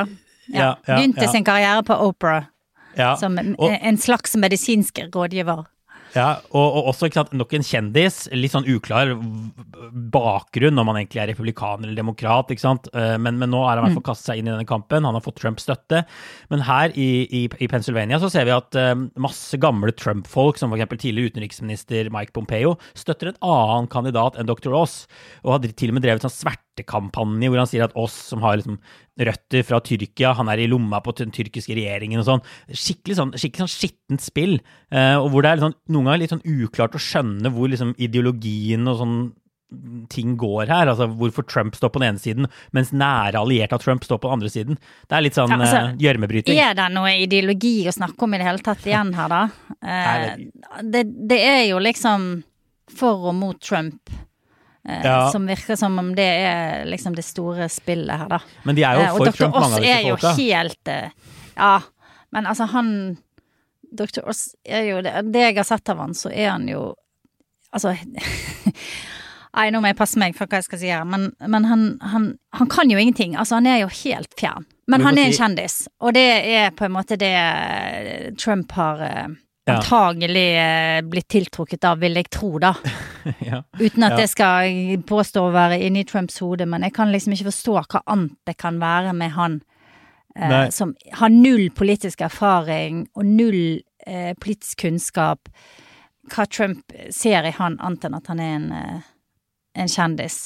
Ja. ja, Begynte sin karriere på Opera. Som en, en slags medisinsk rådgiver. Ja, og, og også sant, nok en kjendis. Litt sånn uklar bakgrunn om han egentlig er republikaner eller demokrat. ikke sant? Eh, men, men nå har han i hvert fall mm. kastet seg inn i denne kampen. Han har fått Trumps støtte. Men her i, i, i Pennsylvania så ser vi at um, masse gamle Trump-folk, som f.eks. tidligere utenriksminister Mike Pompeo, støtter en annen kandidat enn Dr. Ross, og har til og med drevet sånn svertekampanje hvor han sier at oss som har liksom røtter fra Tyrkia, han er i lomma på den tyrkiske regjeringen og sånn. Skikkelig sånn, skikkelig sånn skittent spill, uh, og hvor det er liksom, noen ganger litt sånn uklart å skjønne hvor liksom ideologien og sånn ting går her. altså Hvorfor Trump står på den ene siden, mens nære allierte av Trump står på den andre siden. Det er litt sånn ja, altså, gjørmebryting. Er det noe ideologi å snakke om i det hele tatt igjen her, da? Eh, det, det er jo liksom for og mot Trump. Eh, ja. Som virker som om det er liksom det store spillet her, da. Men de er jo eh, for Trump, mange av disse folka. er jo helt eh, Ja, men altså, han Dr. Oss er jo det, det jeg har sett av han, så er han jo Altså Nei, nå må jeg passe meg for hva jeg skal si her, men, men han, han, han, kan jo ingenting. Altså, han er jo helt fjern. Men han er en kjendis, og det er på en måte det Trump har ja. antagelig eh, blitt tiltrukket av, vil jeg tro, da. ja. Uten at ja. jeg skal påstå å være inni Trumps hode, men jeg kan liksom ikke forstå hva annet det kan være med han eh, som har null politisk erfaring og null eh, politisk kunnskap. Hva Trump ser i han, annet enn at han er en, eh, en kjendis.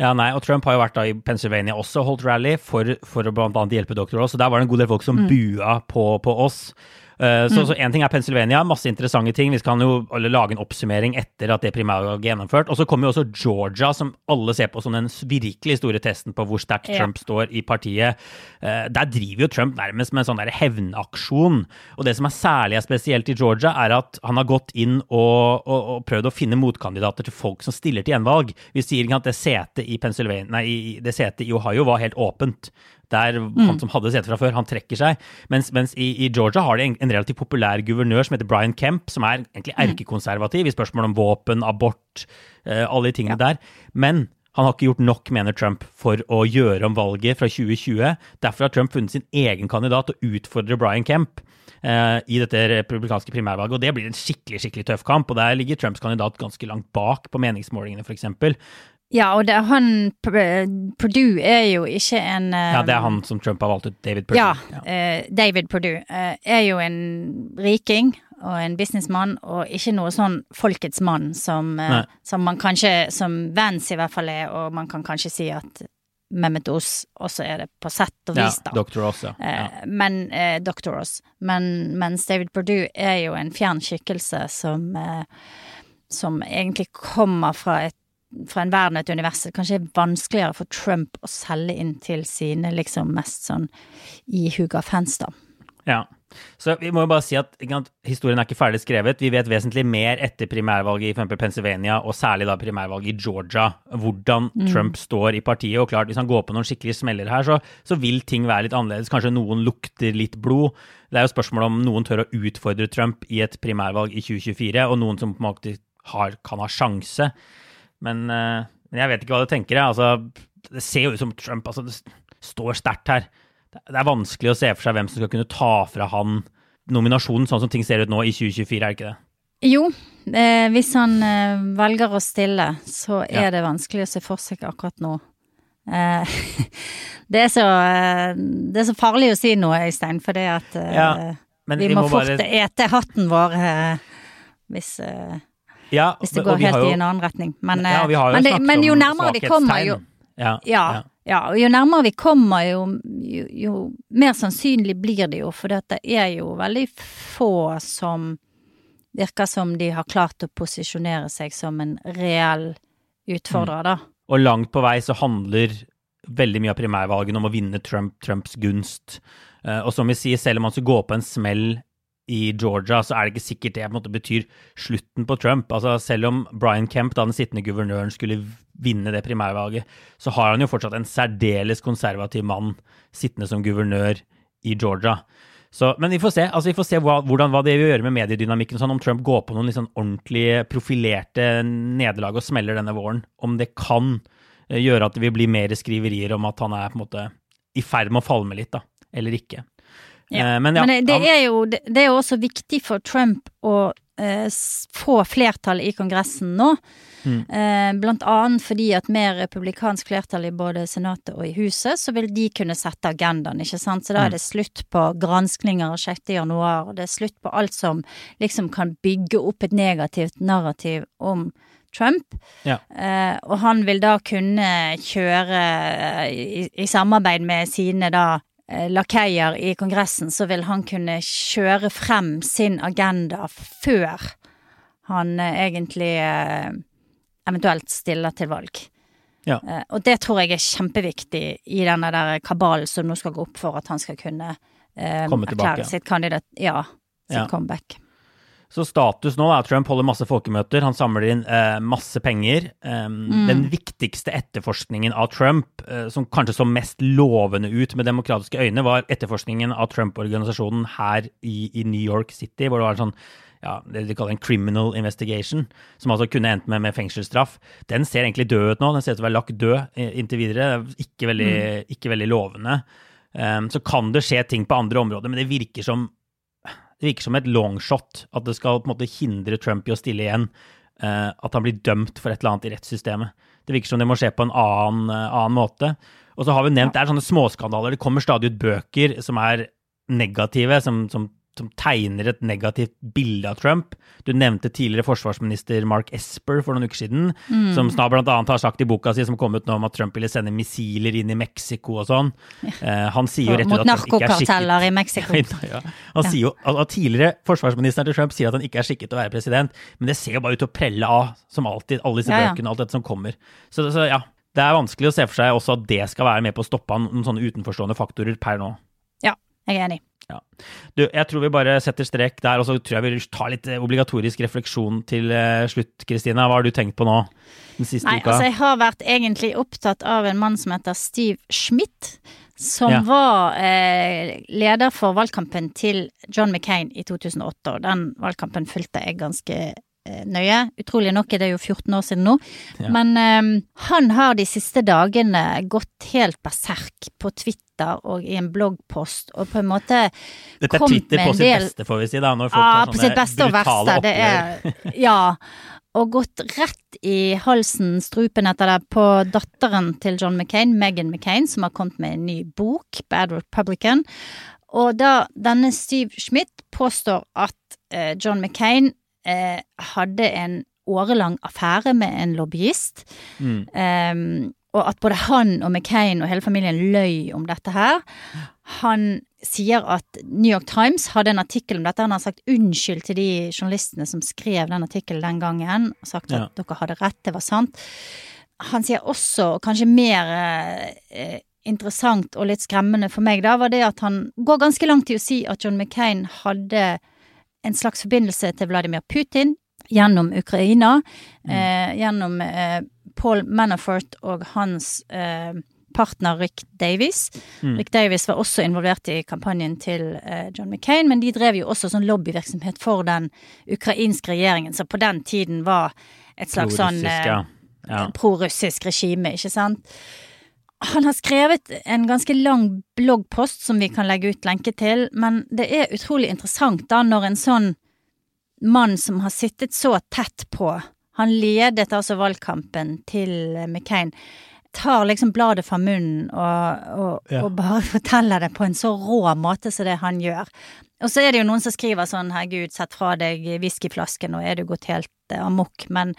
Ja, nei, og Trump har jo vært da i Pennsylvania også, holdt rally, for, for å annet hjelpe doktorer Og der var det en god del folk som mm. bua på, på oss. Uh, så, mm. så en ting er Pennsylvania, masse interessante ting. Vi kan jo lage en oppsummering etter at det primærvalget er gjennomført. Og så kommer jo også Georgia, som alle ser på som den virkelig store testen på hvor sterkt ja. Trump står i partiet. Uh, der driver jo Trump nærmest med en sånn der hevnaksjon. Og det som er særlig spesielt i Georgia, er at han har gått inn og, og, og prøvd å finne motkandidater til folk som stiller til gjenvalg. Vi sier ikke at det setet i, Pennsylvania, nei, det setet i Ohio var helt åpent. Der han som hadde sete fra før, han trekker seg. Mens, mens i, i, Georgia har de en, en, relativt populær guvernør som heter Brian Kemp, som er egentlig erkekonservativ i spørsmål om våpen, abort, uh, alle de tingene ja. der. Men han har ikke gjort nok, mener Trump, for å gjøre om valget fra 2020. Derfor har Trump funnet sin egen kandidat og utfordrer Brian Kemp uh, i dette republikanske primærvalget. Og det blir en skikkelig skikkelig tøff kamp. Og der ligger Trumps kandidat ganske langt bak på meningsmålingene, f.eks. Ja, og det, han Purdue er jo ikke en Ja, det er han som Trump har valgt ut, David Purdue. Ja, ja. Uh, David Purdue uh, er jo en riking og en businessmann, og ikke noe sånn folkets mann som, uh, som man kanskje, som Vance i hvert fall er, og man kan kanskje si at Mehmet Oz også er det på sett og vis, da. Ja, Dr. Oz, ja. ja. Men, Dr. Oz. Men, mens David Purdue er jo en fjern skikkelse som, som egentlig kommer fra et fra en verden og et univers kanskje er vanskeligere for Trump å selge inn til sine liksom mest sånn ihuga fans, da. Ja. Så vi må jo bare si at sant, historien er ikke ferdig skrevet. Vi vet vesentlig mer etter primærvalget i f.eks. Pennsylvania, og særlig da primærvalget i Georgia, hvordan mm. Trump står i partiet. Og klart, hvis han går på noen skikkelige smeller her, så, så, vil ting være litt annerledes. Kanskje noen lukter litt blod. Det er jo spørsmål om noen tør å utfordre Trump i et primærvalg i 2024, og noen som på en måte har, kan ha sjanse. Men, uh, jeg vet ikke hva du tenker. Jeg. Altså, det ser jo ut som Trump altså, det står sterkt her. Det er vanskelig å se for seg hvem som skal kunne ta fra han nominasjonen, sånn som ting ser ut nå i 2024, er det ikke det? Jo, eh, hvis han eh, velger å stille, så er ja. det vanskelig å se for seg akkurat nå. Eh, det, er så, eh, det, er så, farlig å si noe, Øystein, for det at eh, ja, vi, vi, må, må fort bare... ete hatten vår eh, hvis ja, hvis det går helt jo, i en annen retning. Men, ja, jo men, det, men jo nærmere vi kommer, jo ja, ja, ja, og jo nærmere vi kommer, jo, jo, jo mer sannsynlig blir det jo, for det er jo veldig få som virker som de har klart å posisjonere seg som en reell utfordrer, da. Mm. Og langt på vei så handler veldig mye av primærvalgene om å vinne Trump, Trumps gunst. Uh, og som vi sier, selv om han skulle gå på en smell i Georgia, så er det ikke sikkert det på en måte betyr slutten på Trump. Altså Selv om Brian Kemp, da den sittende guvernøren, skulle vinne det primærvalget, så har han jo fortsatt en særdeles konservativ mann sittende som guvernør i Georgia. Så, men vi får se altså vi får se hva, hvordan, hva det vil gjøre med mediedynamikken. Sånn, om Trump går på noen liksom ordentlig profilerte nederlag og smeller denne våren. Om det kan eh, gjøre at det vil bli mer skriverier om at han er på en måte i ferd med å falme litt, da. Eller ikke. Ja. Eh, men, ja, Men det, er jo, det, er jo også viktig for Trump å eh, få flertall i Kongressen nå. Mm. Eh, blant annet fordi at med republikansk flertall i både Senatet og i Huset, så vil de kunne sette agendaen, ikke sant. Så da er mm. det slutt på granskninger 6. januar, og det er slutt på alt som liksom kan bygge opp et negativt narrativ om Trump. Ja. Eh, og han vil da kunne kjøre eh, i, i samarbeid med sine da lakeier i Kongressen, så vil han kunne kjøre frem sin agenda før han eh, egentlig eh, eventuelt stiller til valg. Ja. Og det tror jeg er kjempeviktig i denne der kabalen som nå skal gå opp for at han skal kunne eh, erklære sitt kandidat, ja, sitt ja. comeback. Så status nå er at Trump holder masse folkemøter, han samler inn eh, masse penger. Um, mm. Den viktigste etterforskningen av Trump, eh, som kanskje så mest lovende ut med demokratiske øyne, var etterforskningen av Trump-organisasjonen her i, i, New York City, hvor det var en sånn ja, det de kaller en criminal investigation, som altså kunne endt med, med fengselsstraff. Den ser egentlig død ut nå. Den ser ut til å være lagt død eh, inntil videre. Ikke veldig, mm. ikke veldig lovende. Um, så kan det skje ting på andre områder, men det virker som det virker som et longshot at det skal på en måte hindre Trump i å stille igjen. Uh, at han blir dømt for et eller annet i rettssystemet. Det virker som det må skje på en annen, uh, annen måte. Og så har vi nevnt, det er sånne småskandaler. Det kommer stadig ut bøker som er negative, som, som som tegner et negativt bilde av Trump. Du nevnte tidligere forsvarsminister Mark Esper for noen uker siden, mm. som snart blant annet har sagt i boka si som kom ut nå om at Trump ville sende missiler inn i Mexico og sånn. Ja. Uh, han sier jo rett og slett at han ikke Mot narkokarteller i Mexico. ja. Han ja. sier jo at tidligere forsvarsministeren til Trump sier at han ikke er skikket til å være president, men det ser jo bare ut til å prelle av, som alltid, alle disse bøkene og alt dette som kommer. Så, så ja, det er vanskelig å se for seg også at det skal være med på å stoppe noen sånne utenforstående faktorer per nå. Jeg er enig. Ja. Du, jeg tror vi bare setter strek der, og så tror jeg vi tar litt eh, obligatorisk refleksjon til uh, slutt. Kristina, hva har du tenkt på nå den siste Nei, uka? Altså, jeg har vært egentlig opptatt av en mann som heter Steve Schmidt, som Ja. var eh, leder for valgkampen til John McCain i 2008. Og den valgkampen fulgte jeg ganske eh, nøye. Utrolig nok er det jo 14 år siden nå. Ja. Men eh, han har de siste dagene gått helt berserk på Twitter og i en bloggpost, og på en måte Dette er kom Twitter med på sitt del- beste, får vi si, da. Når folk Ja, har sånne beste og brutale verste. Oppgjør. er Ja. Og gått rett i halsen, strupen etter det, på datteren til John McCain, Megan McCain, som har kommet med en ny bok, Bad Republican. Og da denne Steve Schmidt påstår at eh, John McCain eh, hadde en årelang affære med en lobbyist. Mm. Ehm, og at både han og McCain og hele familien løy om dette her. Han sier at New York Times hadde en artikkel om dette. Han har sagt unnskyld til de journalistene som skrev den artikkelen den gangen, og sagt at Ja. dere hadde rett, det var sant. Han sier også, og kanskje mer eh, interessant og litt skremmende for meg, da, var det at han går ganske langt i å si at John McCain hadde en slags forbindelse til Vladimir Putin gjennom Ukraina, eh, gjennom eh, Paul Manafort og hans eh, partner Rick Davies. Rick Davies var også involvert i kampanjen til eh, John McCain, men de drev jo også sånn lobbyvirksomhet for den ukrainske regjeringen, som på den tiden var et slags sånn eh. Ja. prorussisk regime, ikke sant? Han har skrevet en ganske lang bloggpost som vi kan legge ut lenke til, men det er utrolig interessant da når en sånn mann som har sittet så tett på, han ledet altså valgkampen til McCain, tar liksom bladet fra munnen og, og, Ja. og bare forteller det på en så rå måte som det han gjør. Og så er det jo noen som skriver sånn 'herregud, sett fra deg whiskyflasken, nå er du gått helt uh, amok', men,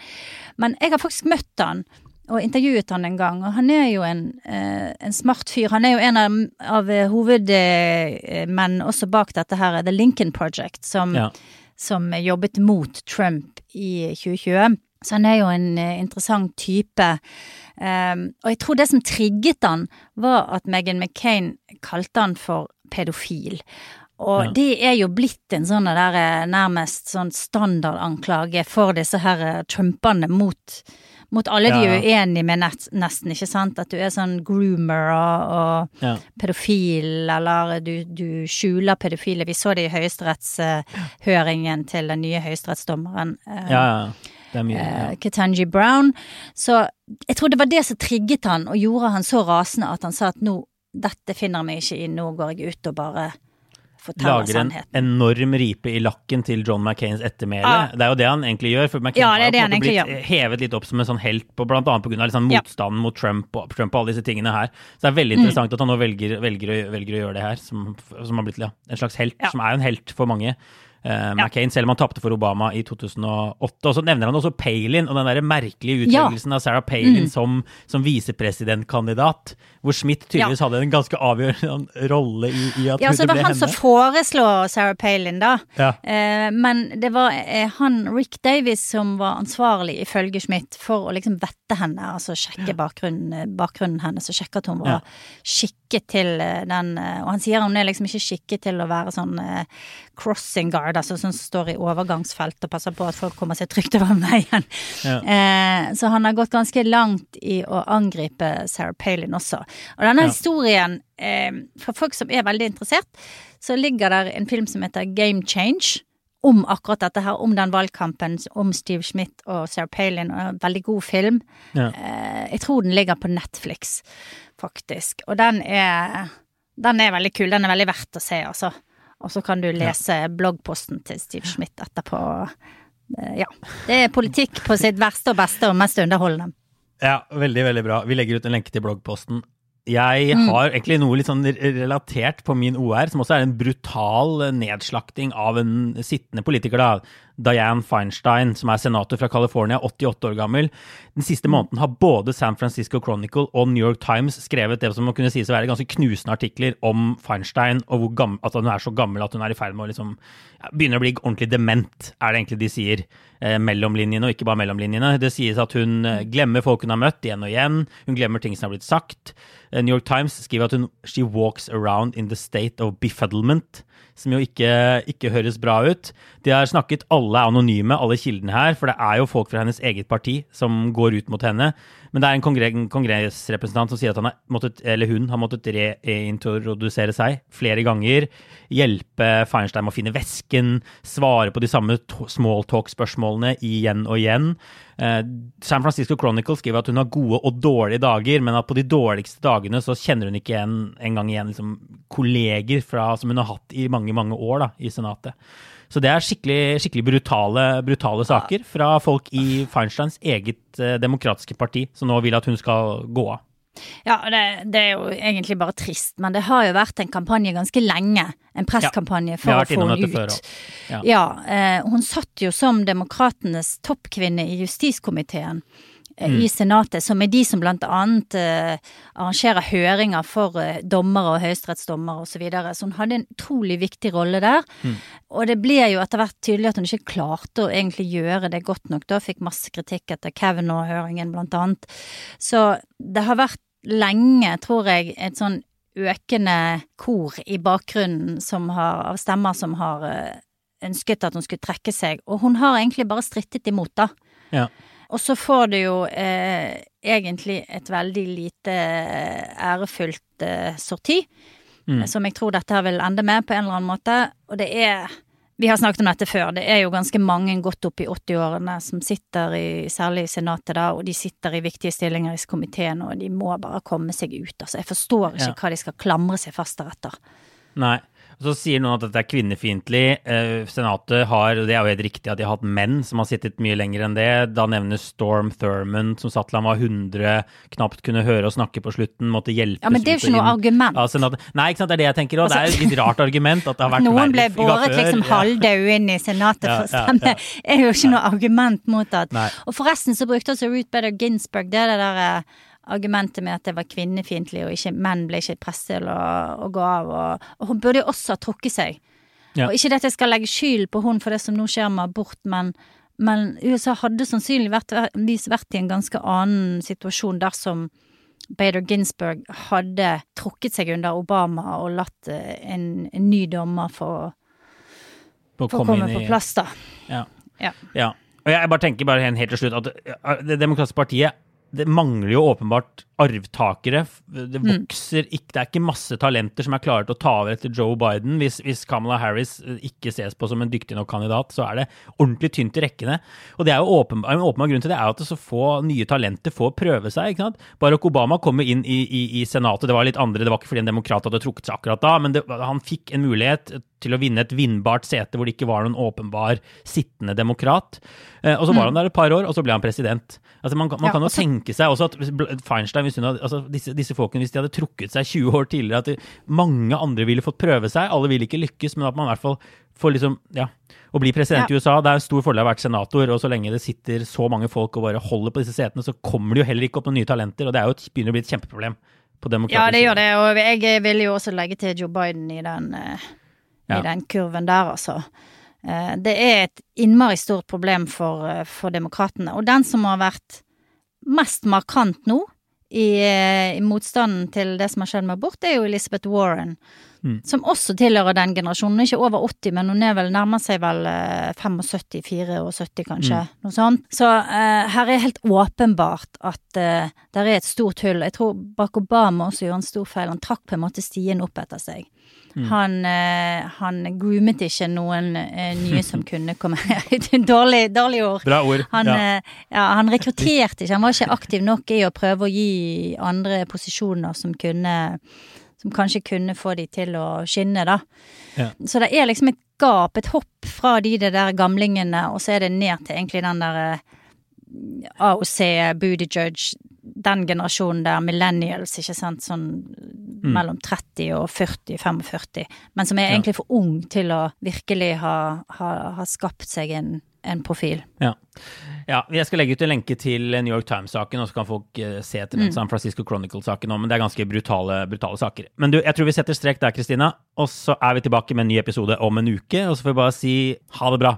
men jeg har faktisk møtt han og intervjuet han en gang, og han er jo en, eh, en smart fyr. Han er jo en av, av eh, hovedmenn også bak dette her, The Lincoln Project, som, Ja. som jobbet mot Trump i 2020. Så han er jo en eh, interessant type. Um, og jeg tror det som trigget han, var at Meghan McCain kalte han for pedofil. Og Ja. det er jo blitt en sånn der eh, nærmest sånn standardanklage for disse her eh, Trumpene mot, mot alle de er uenige med nett, nesten, ikke sant? At du er sånn groomer og, og Ja. pedofil, eller du, du skjuler pedofile. Vi så det i høyesterettshøringen til den nye høyesterettsdommeren. Uh, ja, ja. Mye. Ja. eh, Ketanji Brown. Så jeg tror det var det som trigget han og gjorde han så rasende at han sa at nå, dette finner jeg meg ikke i, nå går jeg ut og bare forteller Lager en sannheten. enorm ripe i lakken til John McCains ettermæle. Ja. Det er jo det han egentlig gjør. For McCain Ja, har det er det på en han måte gjør blitt hevet litt opp som en sånn helt, på, blant annet pga. Liksom Ja. motstanden mot Trump og, Trump og alle disse tingene her. Så det er Mm. veldig interessant at han nå velger, velger, å, velger å gjøre det her, som, som har blitt ja, en slags helt, Ja. som er jo en helt for mange. Eh, McCain, selv om han tapte for Obama i 2008. Og så nevner han også Palin og den der merkelige Ja. av Sarah Palin Mm. som, som visepresidentkandidat, hvor Smith tydeligvis hadde en ganske avgjørende rolle i, i at Ja, så det det var han som foreslo Sarah Palin, da. Ja. Uh, men det var uh, han, Rick Davis, som var ansvarlig, ifølge Smith, for å liksom vette henne, altså sjekke bakgrunnen, bakgrunnen hennes, og sjekke at hun var Ja. Skikket til eh, den eh, Og han sier hun er liksom ikke skikket til å være sånn eh, crossing guard, altså sånn som står i overgangsfelt og passer på at folk kommer seg trygt over veien. Ja. Eh, så han har gått ganske langt i å angripe Sarah Palin også. Og denne Ja. historien, eh, for folk som er veldig interessert, så ligger der en film som heter Game Change. Om akkurat dette her, om den valgkampen, om Steve Schmidt og Sarah Palin. Og en veldig god film. Ja. Eh, jeg tror den ligger på Netflix, faktisk. Og den er, den er veldig kul. Den er veldig verdt å se, altså. Og så kan du lese bloggposten til Steve Schmidt etterpå. Eh, Ja. Det er politikk på sitt verste og beste og mest underholdende. Ja, veldig, veldig bra. Vi legger ut en lenke til bloggposten. Jeg Mm. har egentlig noe litt sånn relatert på min OR, som også er en brutal nedslakting av en sittende politiker, da. Dianne Feinstein, som er senator fra California, 88 år gammel. Den siste måneden har både San Francisco Chronicle og New York Times skrevet det som må kunne sies å være ganske knusende artikler om Feinstein, og gammel, at hun er så gammel at hun er i ferd med å liksom ja, begynner å bli ordentlig dement, er det egentlig de sier. Eh, mellom og ikke bare mellom linjene. Det sies at hun eh, glemmer folk hun har møtt igjen og igjen. Hun glemmer ting som har blitt sagt. Eh, New York Times skriver at hun she walks around in the state of befuddlement. Som jo ikke, ikke høres bra ut. De har snakket, alle anonyme, alle kildene her, for det er jo folk fra hennes eget parti som går ut mot henne. Men det er en kongre kongressrepresentant som sier at han har måttet, eller hun har måttet reintrodusere seg flere ganger. Hjelpe Feinstein med å finne vesken, svare på de samme smalltalk-spørsmålene igjen og igjen. Eh, San Francisco Chronicle skriver at hun har gode og dårlige dager, men at på de dårligste dagene så kjenner hun ikke igjen, en igjen liksom, kolleger fra, som hun har hatt i mange, mange år da, i Senatet. Så det er skikkelig, skikkelig brutale, brutale saker fra folk i Feinsteins eget eh, demokratiske parti, som nå vil at hun skal gå av. Ja, det, det, er jo egentlig bare trist, men det har jo vært en kampanje ganske lenge. En presskampanje for å få henne ut. Før, ja, ja eh, hun satt jo som demokratenes toppkvinne i justiskomiteen. Eh, mm. i Senatet, som er de som blant annet eh, arrangerer høringer for uh, dommere og høyesterettsdommere osv. Så, videre. så hun hadde en utrolig viktig rolle der. Mm. Og det ble jo etter hvert tydelig at hun ikke klarte å egentlig gjøre det godt nok. Da fikk masse kritikk etter Kavanaugh-høringen, blant annet. Så det har vært lenge, tror jeg, et sånn økende kor i bakgrunnen som har, av stemmer som har ønsket at hun skulle trekke seg. Og hun har egentlig bare strittet imot, da. Ja. Og så får du jo eh, egentlig et veldig lite eh, ærefullt eh, sorti, mm. som jeg tror dette vil ende med på en eller annen måte. Og det er Vi har snakket om dette før. Det er jo ganske mange godt opp i 80-årene som sitter i, særlig i Senatet da, og de sitter i viktige stillinger i komiteen, og de må bare komme seg ut. Altså, jeg forstår ikke ja. hva de skal klamre seg fast deretter. Nei. Så sier noen at dette er kvinnefiendtlig. Eh, senatet har, og det er jo helt riktig, at de har hatt menn som har sittet mye lenger enn det. Da nevnes Storm Thurmond, som satt til han var 100, knapt kunne høre og snakke på slutten, måtte hjelpes Ja, Men det er jo ikke noe argument. Nei, ikke sant, det er det jeg tenker òg. Altså, det er et litt rart argument at det har vært Noen ble båret liksom halvdau inn i Senatet for å stemme. Ja, ja, er jo ikke noe argument mot at Og forresten så brukte også Ruth Bader Ginsburg det, det der eh, argumentet med at det var kvinnefiendtlig, og ikke, menn ble ikke presset til å, å, gå av. Og, og, hun burde jo også ha trukket seg. Ja. Og ikke det at jeg skal legge skyld på hun for det som nå skjer med abort, men, men USA hadde sannsynligvis vært, i en ganske annen situasjon dersom Bader Ginsburg hadde trukket seg under Obama og latt eh, en, en ny dommer få, få komme, komme på plass, da. Ja. ja. ja. Og jeg bare tenker bare helt til slutt at Det demokratiske partiet det mangler jo åpenbart arvtakere. Det mm. vokser ikke Det er ikke masse talenter som er klare til å ta over etter Joe Biden. Hvis, hvis, Kamala Harris eh, ikke ses på som en dyktig nok kandidat, så er det ordentlig tynt i rekkene. Og det er jo åpen, en åpenbar grunn til det er at det så få nye talenter får prøve seg. ikke sant? Barack Obama kommer inn i, i, i Senatet. Det var litt andre, det var ikke fordi en demokrat hadde trukket seg akkurat da, men det, han fikk en mulighet til å vinne et vinnbart sete hvor det ikke var noen åpenbar sittende demokrat. Eh, og så var mm. han der et par år, og så ble han president. Altså Man, man ja, kan jo tenke seg også at Feinstein hadde, altså disse, disse, folkene, hvis de hadde trukket seg 20 år tidligere, at de, mange andre ville fått prøve seg. Alle vil ikke lykkes, men at man i hvert fall får liksom Ja. Å bli president ja. i USA, det er en stor fordel å ha vært senator, og så lenge det sitter så mange folk og bare holder på disse setene, så kommer det jo heller ikke opp noen nye talenter, og det er jo et, begynner å bli et kjempeproblem. På ja, det gjør det, og jeg vil jo også legge til Joe Biden i den, ja. i den kurven der, altså. Uh, det er et innmari stort problem for, uh, for demokratene. Og den som har vært mest markant nå, i, i, motstanden til det som har skjedd med abort, det er jo Elizabeth Warren. Mm. Som også tilhører den generasjonen. Er ikke over 80, men hun er vel, nærmer seg vel 75, 74 kanskje. Mm. Noe sånt. Så uh, her er helt åpenbart at uh, det er et stort hull. Jeg tror Barack Obama også gjorde en stor feil. Han trakk på en måte stien opp etter seg. Mm. Han, uh, han groomet ikke noen uh, nye som kunne komme dårlig, dårlig ord. Bra ord. Han, ja. Uh, ja, han rekrutterte ikke, han var ikke aktiv nok i å prøve å gi andre posisjoner som kunne Som kanskje kunne få de til å skinne, da. Ja. Så det er liksom et gap, et hopp fra de der gamlingene, og så er det ned til egentlig den der AOC, Booty Judge, den generasjonen der, millennials, ikke sant, sånn mm. mellom 30 og 40-45, men som er egentlig for ung til å virkelig ha, ha, ha skapt seg en, en profil. Ja. ja. Jeg skal legge ut en lenke til New York Times-saken, og så kan folk uh, se til den mm. San Francisco Chronicle-saken òg, men det er ganske brutale, brutale saker. Men du, jeg tror vi setter strek der, Kristina, og så er vi tilbake med en ny episode om en uke, og så får vi bare si ha det bra.